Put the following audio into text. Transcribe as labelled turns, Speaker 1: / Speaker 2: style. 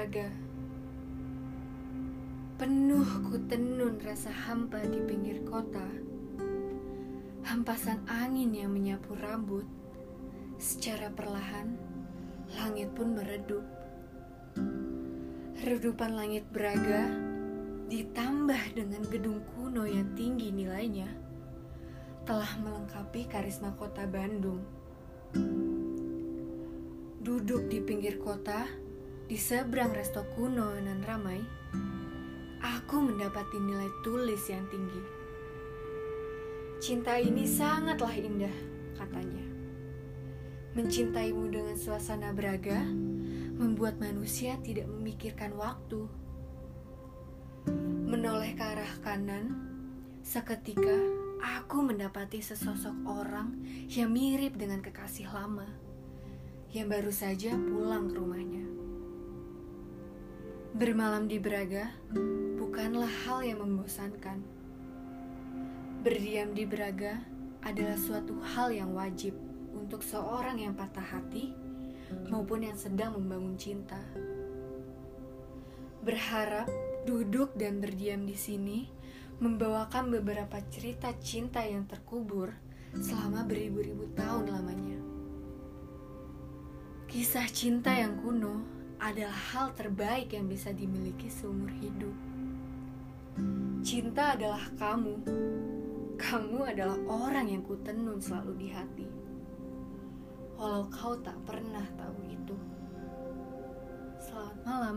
Speaker 1: raga. Penuh ku tenun rasa hampa di pinggir kota. hampasan angin yang menyapu rambut. Secara perlahan, langit pun meredup. Redupan langit beraga ditambah dengan gedung kuno yang tinggi nilainya telah melengkapi karisma kota Bandung. Duduk di pinggir kota, di seberang resto kuno nan ramai, aku mendapati nilai tulis yang tinggi. Cinta ini sangatlah indah, katanya. Mencintaimu dengan suasana Braga membuat manusia tidak memikirkan waktu. Menoleh ke arah kanan, seketika aku mendapati sesosok orang yang mirip dengan kekasih lama yang baru saja pulang ke rumahnya. Bermalam di Braga bukanlah hal yang membosankan. Berdiam di Braga adalah suatu hal yang wajib untuk seorang yang patah hati maupun yang sedang membangun cinta. Berharap duduk dan berdiam di sini membawakan beberapa cerita cinta yang terkubur selama beribu-ribu tahun lamanya. Kisah cinta yang kuno adalah hal terbaik yang bisa dimiliki seumur hidup. Cinta adalah kamu. Kamu adalah orang yang kutenun selalu di hati walau kau tak pernah tahu itu. Selamat malam.